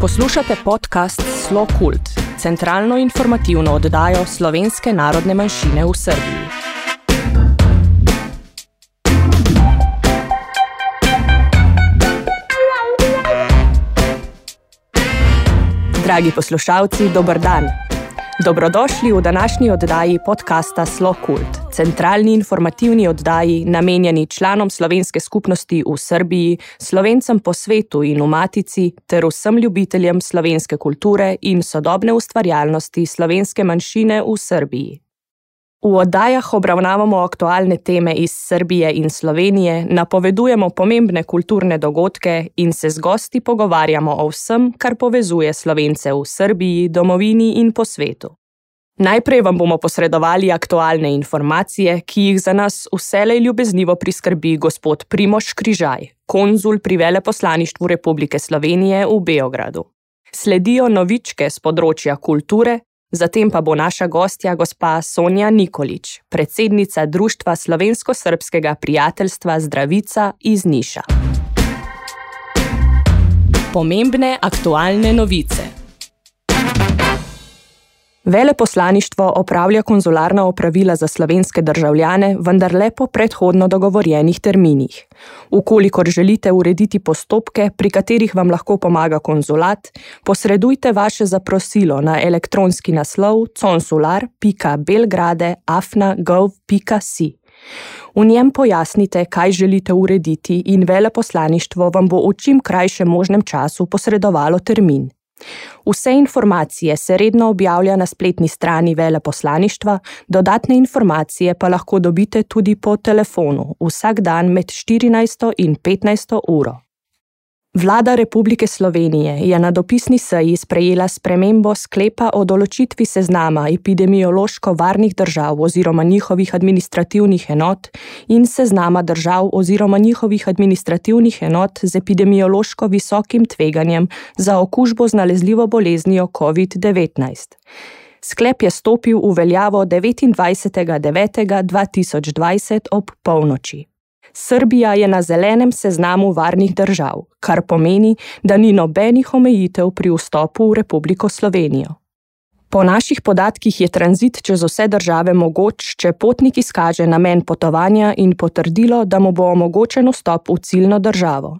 Poslušate podcast Slo Kult, centralno informativno oddajo slovenske narodne manjšine v Srbiji. Dragi poslušalci, dober dan. Dobrodošli v današnji oddaji podcasta Slo Kult, centralni informativni oddaji, namenjeni članom slovenske skupnosti v Srbiji, slovencem po svetu in v Matici, ter vsem ljubiteljem slovenske kulture in sodobne ustvarjalnosti slovenske manjšine v Srbiji. V oddajah obravnavamo aktualne teme iz Srbije in Slovenije, napovedujemo pomembne kulturne dogodke in se z gosti pogovarjamo o vsem, kar povezuje slovence v Srbiji, domovini in po svetu. Najprej vam bomo posredovali aktualne informacije, ki jih za nas vselej ljubeznivo priskrbi gospod Primoš Križaj, konzul pri veleposlaništvu Republike Slovenije v Beogradu. Sledijo novičke z področja kulture, zatem pa bo naša gostja gospa Sonja Nikolič, predsednica Društva slovensko-srpskega prijateljstva Zdravica iz Niša. Pomembne aktualne novice. Veleposlaništvo opravlja konzularna opravila za slovenske državljane, vendar le po predhodno dogovorjenih terminih. Ukolikor želite urediti postopke, pri katerih vam lahko pomaga konzulat, posredujte vaše zaprosilo na elektronski naslov consular.belgrade.afna.gov.si. V njem pojasnite, kaj želite urediti, in veleposlaništvo vam bo v čim krajšem možnem času posredovalo termin. Vse informacije se redno objavlja na spletni strani veleposlaništva, dodatne informacije pa lahko dobite tudi po telefonu vsak dan med 14 in 15 uro. Vlada Republike Slovenije je na dopisni seji sprejela spremembo sklepa o določitvi seznama epidemiološko varnih držav oziroma njihovih administrativnih enot in seznama držav oziroma njihovih administrativnih enot z epidemiološko visokim tveganjem za okužbo z nalezljivo boleznijo COVID-19. Sklep je stopil v veljavo 29.9.2020 ob polnoči. Srbija je na zelenem seznamu varnih držav, kar pomeni, da ni nobenih omejitev pri vstopu v Republiko Slovenijo. Po naših podatkih je tranzit čez vse države mogoč, če potnik izkaže namen potovanja in potrdilo, da mu bo omogočen vstop v ciljno državo.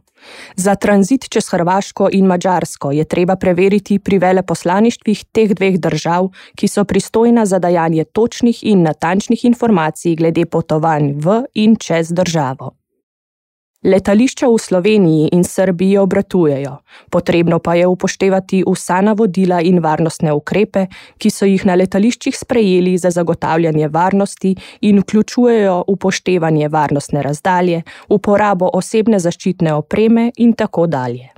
Za tranzit čez Hrvaško in Mačarsko je treba preveriti pri veleposlaništvih teh dveh držav, ki so pristojna za dajanje točnih in natančnih informacij glede potovanj v in čez državo. Letališča v Sloveniji in Srbiji obratujejo, potrebno pa je upoštevati vsa navodila in varnostne ukrepe, ki so jih na letališčih sprejeli za zagotavljanje varnosti in vključujejo upoštevanje varnostne razdalje, uporabo osebne zaščitne opreme in tako dalje.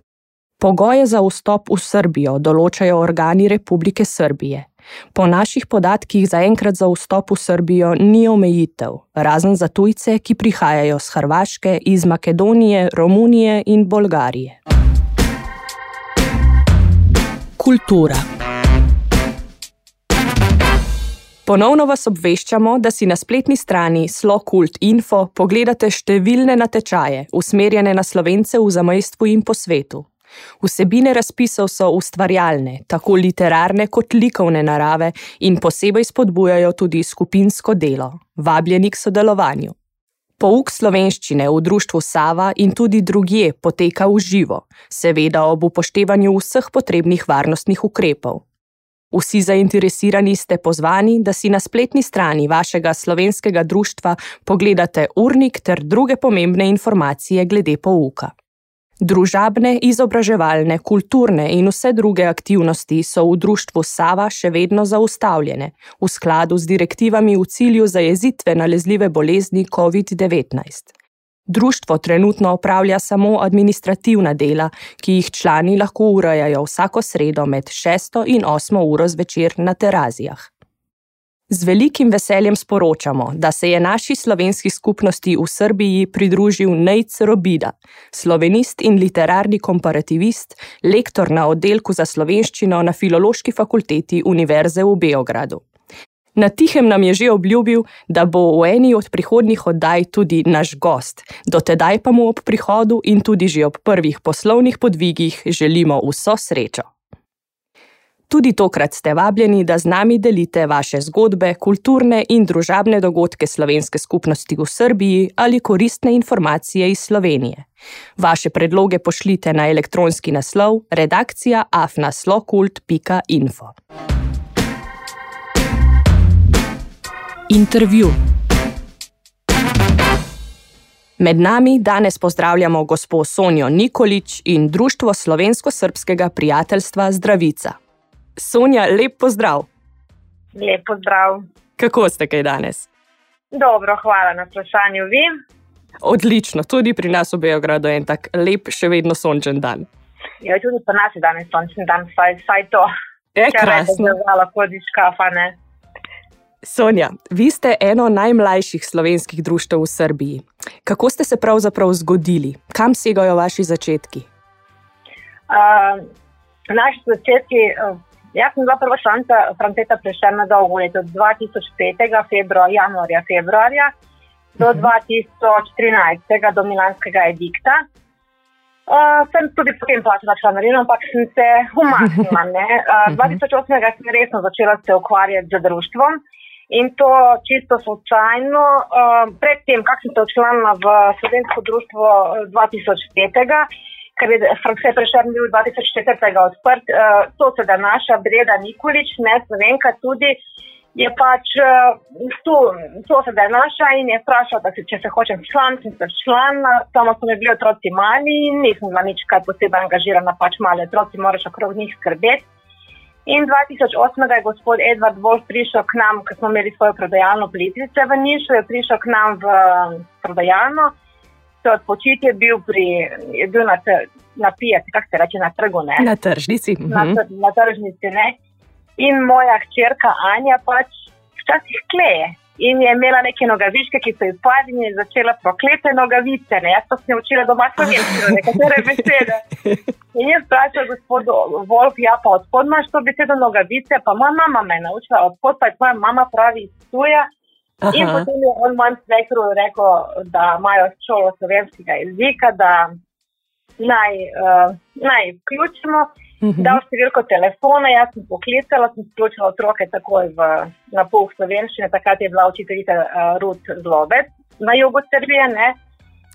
Pogoje za vstop v Srbijo določajo organi Republike Srbije. Po naših podatkih zaenkrat za vstop v Srbijo ni omejitev, razen za tujce, ki prihajajo z Hrvaške, iz Makedonije, Romunije in Bolgarije. Kultura. Ponovno vas obveščamo, da si na spletni strani slokult.info pogledate številne natečaje, usmerjene na slovence v zamejstvu in po svetu. Vsebine razpisov so ustvarjalne, tako literarne kot likovne narave in posebej spodbujajo tudi skupinsko delo, vabljeni k sodelovanju. Pouk slovenščine v društvu Sava in tudi drugje poteka v živo, seveda ob upoštevanju vseh potrebnih varnostnih ukrepov. Vsi zainteresirani ste pozvani, da si na spletni strani vašega slovenskega društva pogledate urnik ter druge pomembne informacije glede pouka. Družabne, izobraževalne, kulturne in vse druge aktivnosti so v društvu Sava še vedno zaustavljene, v skladu z direktivami v cilju zajezitve nalezljive bolezni COVID-19. Društvo trenutno opravlja samo administrativna dela, ki jih člani lahko urejajo vsako sredo med 6 in 8 uro zvečer na terazijah. Z velikim veseljem sporočamo, da se je naši slovenski skupnosti v Srbiji pridružil Nejc Robida, slovenist in literarni komparativist, lektor na oddelku za slovenščino na Filološki fakulteti Univerze v Beogradu. Na tihem nam je že obljubil, da bo v eni od prihodnjih oddaj tudi naš gost. Dotedaj pa mu ob prihodu in tudi že ob prvih poslovnih podvigih želimo vso srečo. Tudi tokrat ste vabljeni, da z nami delite vaše zgodbe, kulturne in družabne dogodke slovenske skupnosti v Srbiji ali koristne informacije iz Slovenije. Vaše predloge pošljite na elektronski naslov redakcija afnaslokult.info. Intervju. Med nami danes pozdravljamo gospo Sonjo Nikolič in Društvo slovensko-srpskega prijateljstva Zdravica. Sonja, lep pozdrav. Lep pozdrav. Kako ste kaj danes? Dobro, hvala na vprašanju. Vi? Odlično, tudi pri nas v Beogradu je en tak lep, še vedno sončen dan. Ja, tudi pri nas je danes sončen dan, saj, saj to. Je krasno. Lahko diškafa, ne. Sonja, vi ste eno najmlajših slovenskih društev v Srbiji. Kako ste se pravzaprav zgodili? Kam segajo vaši začetki? Uh, naši začetki, uh, jaz sem bila prva članica Franceta Prešerna dolgo leto 2005. februarja, januarja, februarja do uh -huh. 2013. do Milanskega edikta. Uh, sem tudi potem plačala članarino, ampak sem se umaknila. Uh, 2008. sem resno začela se ukvarjati z društvom. In to čisto slučajno, uh, predtem, kako sem se včlanila v Slovensko društvo 2005, ker je Frankfurt Prešern bil 2004. odprt, uh, to se da naša Breda Nikolič, ne Slovenka tudi, je pač uh, tu, to se da naša in je vprašala, da se, če se hočem član, sem se član, samo so mi bili otroci mali in nisem bila nič kaj posebej angažirana, pač mali otroci, moraš okrog njih skrbeti. In 2008. je gospod Edward Wolf prišel k nam, ko smo imeli svojo prodajalno plitvice v Nišu, je prišel k nam v prodajalno, se odpočiti je bil, pri, je bil na, na pijaci, kako se reče, na trgu. Ne? Na tržnici. Na, na tržnici ne. In moja hčerka Anja pač včasih kleje. In je imela neke nogavičke, ki so izpadli in je začela proklete nogavice. Ne? Jaz sem učila doma slovenščino, nekatere besede. In jaz vprašam gospod Wolf, ja pa odkud imaš to besedo nogavice, pa moja mama me je naučila, odkud pa je tvoja mama pravi iz tuja. Aha. In potem je on manj svekru rekel, da imajo šolo slovenskega jezika, da naj, uh, naj vključimo, uh mhm. -huh. da v številko telefona, jaz sem poklicala, sem vključila otroke takoj v, na pol slovenščine, takrat je bila učiteljica uh, Ruth Zlobec na jugu Srbije. Ne?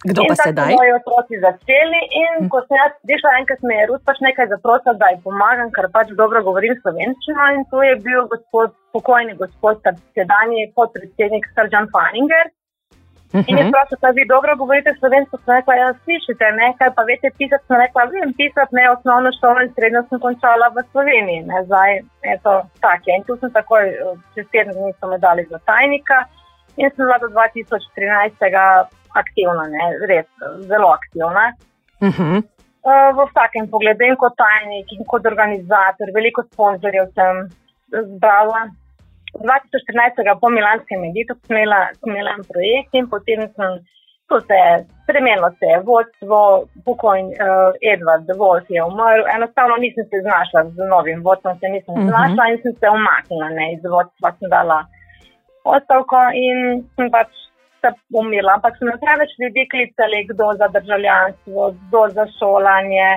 Kdo pa sedaj? Moji otroci začeli in hm. ko sem jaz prišla, enkrat me je Rus pač nekaj zaprosil, da ji pomagam, ker pač dobro govorim slovenščino in to je bil gospod, pokojni gospod, sedanji podpredsednik Sržan Faninger. In je mhm. prosil, da vi dobro govorite slovensko, sem rekla, ja, slišite, ne, kaj pa veste pisati, sem rekla, vem pisati, ne, osnovno šolo in srednjo sem končala v Sloveniji, ne, zdaj je to tako. In tu sem takoj, čez teden dni so me dali za tajnika in sem bila do 2013 aktivna, ne? res zelo aktivna. Uh -huh. uh, v vsakem pogledu, in kot tajnik, in kot organizator, veliko sponzorjev sem zbrala. 2014. po Milanskem meditu sem imela, en projekt in potem sem se spremenila, se je vodstvo, pokojni uh, Edward Wolf je umrl. Enostavno nisem se znašla z novim vodstvom, se nisem uh -huh. znašla in sem se umaknila iz vodstva, sem dala ostavko in sem pač se umirila, ampak so nas največ ljudi klicali, kdo za državljanstvo, kdo za šolanje,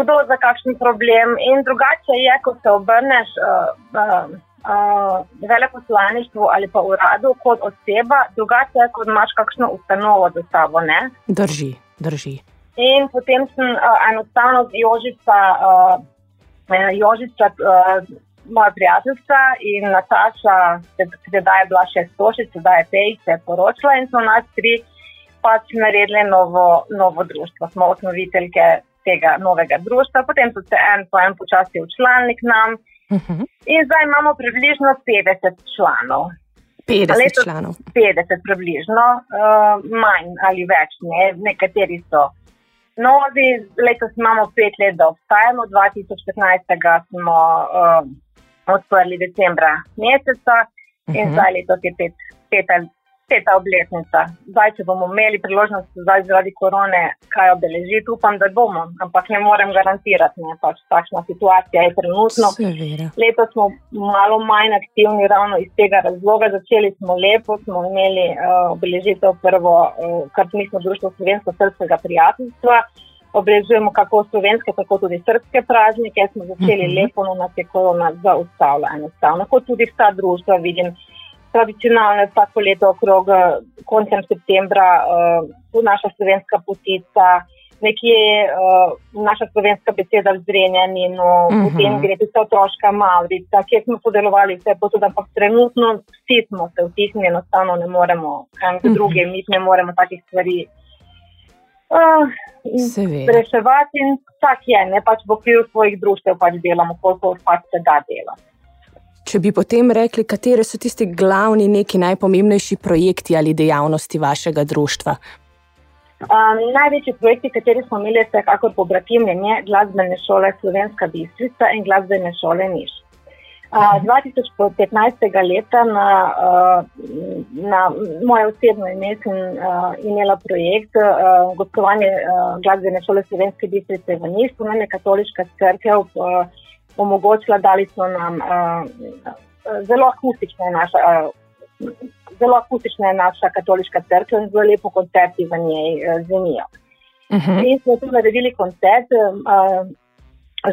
kdo za kakšen problem. In drugače je, ko se obrneš uh, uh, uh, veleposlaništvu ali pa uradu kot oseba, drugače je, kot imaš kakšno ustanovo za sabo. Ne? Drži, drži. In potem sem uh, enostavno z Jožica. Uh, Jožica uh, moja prijateljica in Nataša, sedaj je bila še stošica, sedaj je pej, se je poročila in smo nas tri pač naredili novo, novo društvo. Smo osnoviteljke tega novega društva, potem so se en po en počasi učlanili k nam mhm. in zdaj imamo približno 50 članov. 50 leto, članov. 50 približno, uh, manj ali več, ne. nekateri so. Novi, letos imamo pet let, da obstajamo, 2015. smo uh, odprli decembra meseca in uh mhm. -huh. zdaj letos je pet, pet, peta obletnica. Zdaj, če bomo imeli priložnost, zdaj zaradi korone, kaj obeležiti, upam, da bomo, ampak ne morem garantirati, ne pač takšna situacija je trenutno. Letos smo malo manj aktivni ravno iz tega razloga. Začeli smo lepo, smo imeli uh, obeležitev prvo, uh, kar mi smo društvo slovensko-srpskega prijateljstva. Obrežujemo kako slovenske, tako tudi srpske praznike. Smo začeli uh mhm. -huh. lepo, no nas je korona zaustavila enostavno, kot tudi vsa društva vidim tradicionalno vsako leto okrog eh, koncem septembra uh, naša slovenska potica, nekje uh, naša slovenska beseda v zrenjeni, no, uh -huh. potem gre tudi ta otroška Mavrica, kjer smo sodelovali vse posod, ampak trenutno vsi smo se vtisnili, enostavno ne moremo, kaj uh -huh. druge, mi ne moremo takih stvari. Uh, reševati in tak je, ne pač v okviru svojih društev pač delamo, koliko pač se da delati. Če bi potem rekli, kateri so tisti glavni, neki najpomembnejši projekti ali dejavnosti vašega društva? Um, največji projekti, kateri smo imeli, so kakor pobratimljenje glasbene šole Slovenska Bistrica in glasbene šole Niš. Uh, 2015. leta na, na moje osebno ime sem imela projekt gostovanje glasbene šole Slovenske Bistrice v Niš, to nam je katoliška crkva. Omogočila, da so nam zelo akustična naša. Uh, Zelo akustična je naša katoliška crkva in zelo lepo koncerti v njej zvenijo. Uh mhm. -huh. In smo tudi naredili koncert, uh,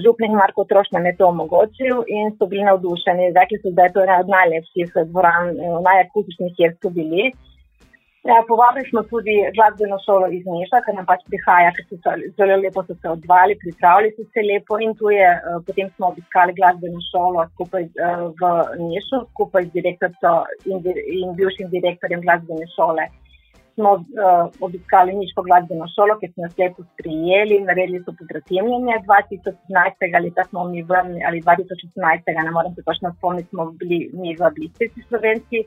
župnik Marko Troš nam je to omogočil in so bili navdušeni. Rekli so, da je to ena od najlepših dvoran, najakustičnih, kjer so bili. Ja, povabili smo tudi glasbeno šolo iz Niša, ker nam pač prihaja, ker so zelo lepo so se odvali, pripravili so se lepo in tu je, uh, potem smo obiskali glasbeno šolo skupaj uh, v Nišu, skupaj z direktorico in, in bivšim direktorjem glasbene šole. Smo uh, obiskali Niško glasbeno šolo, ki smo nas lepo sprijeli, naredili so podratemljenje 2015. leta smo mi vrnili, ali 2016. ne morem se točno spomniti, smo bili mi v Blistici slovenski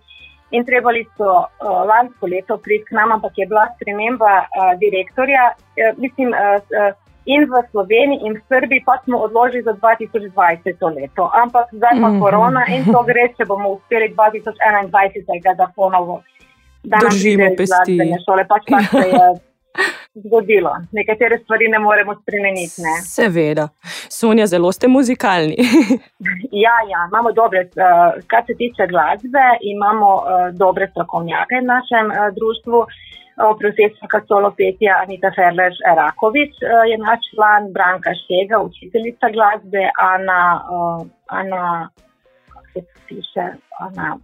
in trebali so uh, lansko leto priti k nam, ampak je bila sprememba uh, direktorja. Uh, mislim, uh, uh, in v Sloveniji, in v Srbiji, pa smo odložili za 2020 leto. Ampak zdaj pa mm -hmm. korona in to gre, če bomo uspeli 2021, da ponovo. Držimo pesti. Šole, pač pa se je zgodilo. Nekatere stvari ne moremo spremeniti. Ne? Seveda. Sonja, zelo ste muzikalni. ja, ja, imamo dobre, uh, kar se tiče glasbe, imamo uh, dobre strokovnjake v našem uh, društvu. Profesorka Solopetja Anita Ferlež Rakovič je naš član, Branka Šega, učiteljica glasbe, Ana, Ana, kako se piše, Ana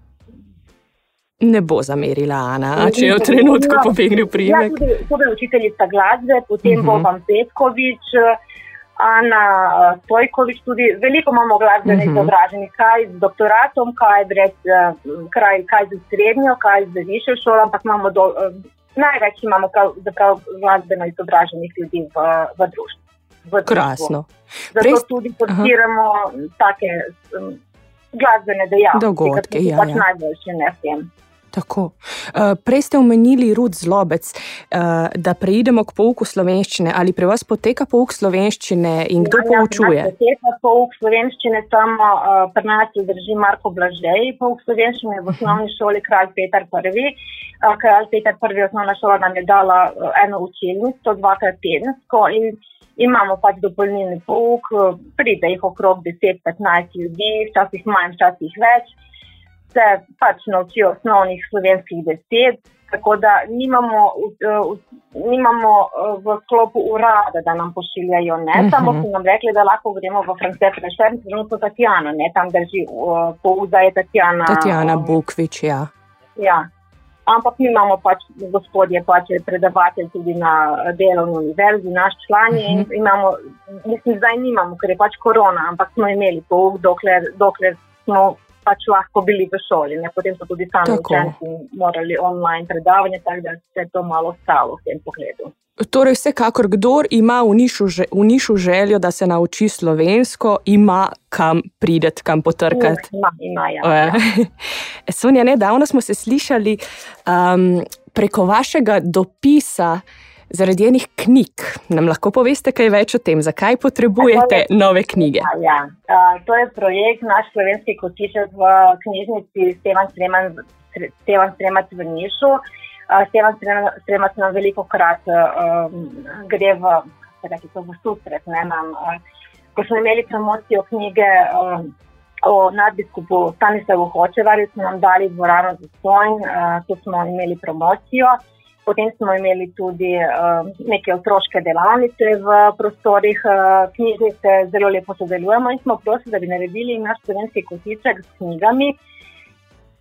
ne bo zamerila Ana, če je v trenutku no, pobegnil primek. Ja, tudi učiteljica glasbe, potem uh -huh. Boban Petkovič. Ana Stojkovič, tudi veliko imamo glasbenih uh -huh. izobraženih, kaj z doktoratom, kaj, brez, kraj, kaj z srednjo, kaj z višjo šolo, ampak imamo do, največ imamo prav, prav glasbeno izobraženih ljudi v, v društvu. V Krasno. Zato Prej... tudi podpiramo take um, glasbene dejavnosti, dogodke, ki so ja, pač ja. najboljše v tem. Tako. Uh, prej ste omenili Rud Zlobec, uh, da preidemo k pouku slovenščine. Ali pri vas poteka pouk slovenščine in kdo ja, poučuje? Ja, poteka pouk slovenščine, tam uh, pri nas drži Marko Blažej. Pouk slovenščine v osnovni šoli Kralj Petar I. Uh, Kralj Petar I. osnovna šola nam je dala uh, eno učilnico, dvakrat tedensko. Imamo pač dopolnilni pouk, pride jih okrog 10-15 ljudi, včasih manj, včasih več se pač naučijo osnovnih slovenskih besed. Tako da nimamo, nimamo v sklopu urada, da nam pošiljajo, ne uh -huh. samo, ki nam rekli, da lahko gremo v France, prešer, trenutno Tatjana, ne tam drži, pouza je Tatjana. Tatjana Bukvič, ja. Ja. Ampak mi imamo pač, gospod je pač predavatelj tudi na delovni univerzi, naš član uh -huh. in mhm. imamo, mislim, zdaj nimamo, ker je pač korona, ampak smo imeli pouk, dokler, dokler smo pač lahko bili v šoli. Ne? Potem so tudi sami učenci morali online predavanje, tako da se je to malo stalo v tem pogledu. Torej, vsekakor, kdo ima v nišu, v nišu željo, da se nauči slovensko, ima kam prideti, kam potrkati. Ima, ima, ja, ja. Sonja, nedavno smo se slišali um, preko vašega dopisa zaradi enih knjig. Nam lahko poveste kaj več o tem, zakaj potrebujete je, nove knjige? Ja. Uh, to je projekt naš slovenski kotiček v knjižnici Stevan Sreman Stevan Stremac v Nišu. Uh, Stevan Stremac nam veliko krat uh, gre v, v sustret. Uh, ko smo imeli promocijo knjige uh, o nadbiskupu Stanislavu Hočevarju, smo nam dali dvorano za stojn, uh, tu smo imeli promocijo. Potem smo imeli tudi uh, neke otroške delavnice v prostorih uh, knjižnice, zelo lepo sodelujemo in smo prosili, da bi naredili naš slovenski kotiček s knjigami.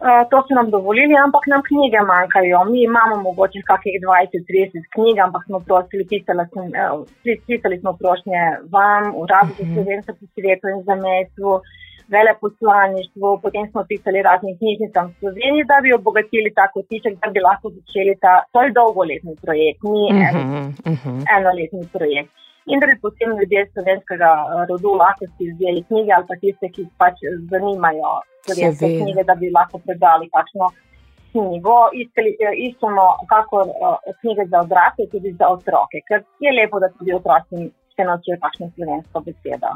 Uh, to so nam dovolili, ampak nam knjige manjkajo. Mi imamo mogoče kakih 20-30 knjig, ampak smo prosili, pisali, uh, pisali smo prošnje vam, uradu za mhm. slovenstvo po svetu in za mestu veleposlaništvu, potem smo pisali raznim knjižnicam v Sloveniji, da bi obogatili ta kotiček, da bi lahko začeli ta svoj dolgoletni projekt, ni uh -huh, uh -huh. enoletni projekt. In da bi potem ljudje slovenskega eh, rodu lahko si vzeli knjige ali pa tiste, ki pač zanimajo slovenske knjige, da bi lahko predali kakšno knjigo. Iskali, eh, iščemo kako knjige za odrasle, tudi za otroke, ker je lepo, da tudi otroci se naučijo kakšno slovensko besedo.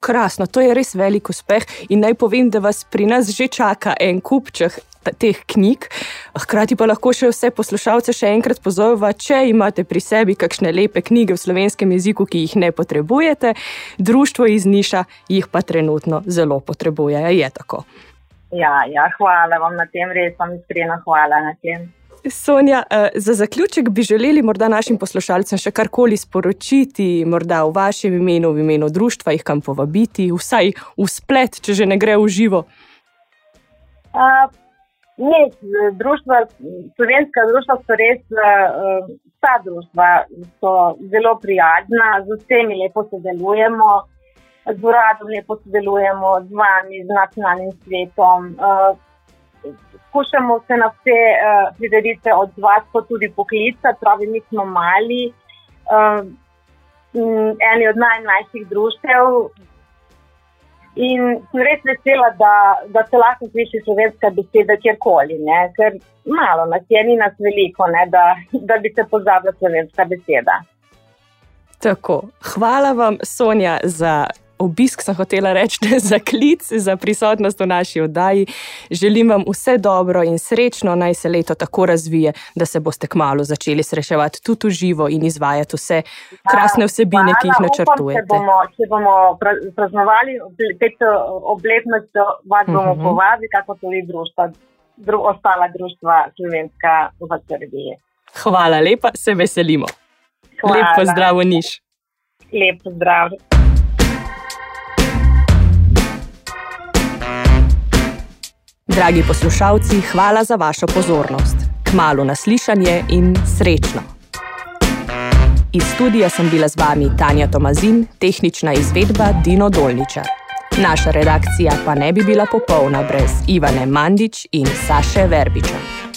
Krasno, to je res velik uspeh in naj povem, da vas pri nas že čaka en kupček teh knjig. Hkrati pa lahko še vse poslušalce še enkrat pozovem, če imate pri sebi kakšne lepe knjige v slovenskem jeziku, ki jih ne potrebujete, društvo iz Niša jih pa trenutno zelo potrebuje. Je tako. Ja, ja, hvala vam na tem, res vam iskreno hvala na tem. Sonja, eh, za zaključek bi želeli morda našim poslušalcem še karkoli sporočiti, morda v vašem imenu, v imenu društva, jih kam povabiti, vsaj v splet, če že ne gre v živo. Uh, ne, društva, slovenska društva so res, uh, vsa društva so zelo prijazna, z vsemi lepo sodelujemo, z uradom lepo sodelujemo, z vami, z nacionalnim svetom. Uh, skušamo se na vse uh, prireditve odzvati, kot tudi poklicati, pravi, mi smo mali, uh, eni od najmlajših društev. In sem res vesela, da, da se lahko sliši slovenska beseda kjerkoli, ne? ker malo nas je, ni nas veliko, ne? da, da bi se pozabila slovenska beseda. Tako, hvala vam, Sonja, za obisk, sem hotela reči, za klic, za prisotnost v naši oddaji. Želim vam vse dobro in srečno, naj se leto tako razvije, da se boste kmalo začeli srečevati tudi v živo in izvajati vse krasne vsebine, ki jih načrtujete. Če bomo, če bomo praznovali peto obletnost, vas bomo uh mhm. -huh. povabili, kako tudi društva, dru, ostala društva slovenska v Srbiji. Hvala lepa, se veselimo. Hvala. Lep pozdrav, Niš. Lep pozdrav. Dragi poslušalci, hvala za vašo pozornost. Kmalo naslišanje in srečno. Iz studija sem bila z vami Tanja Tomazin, tehnična izvedba Dino Dolničar. Naša redakcija pa ne bi bila popolna brez Ivane Mandič in Saše Verbiča.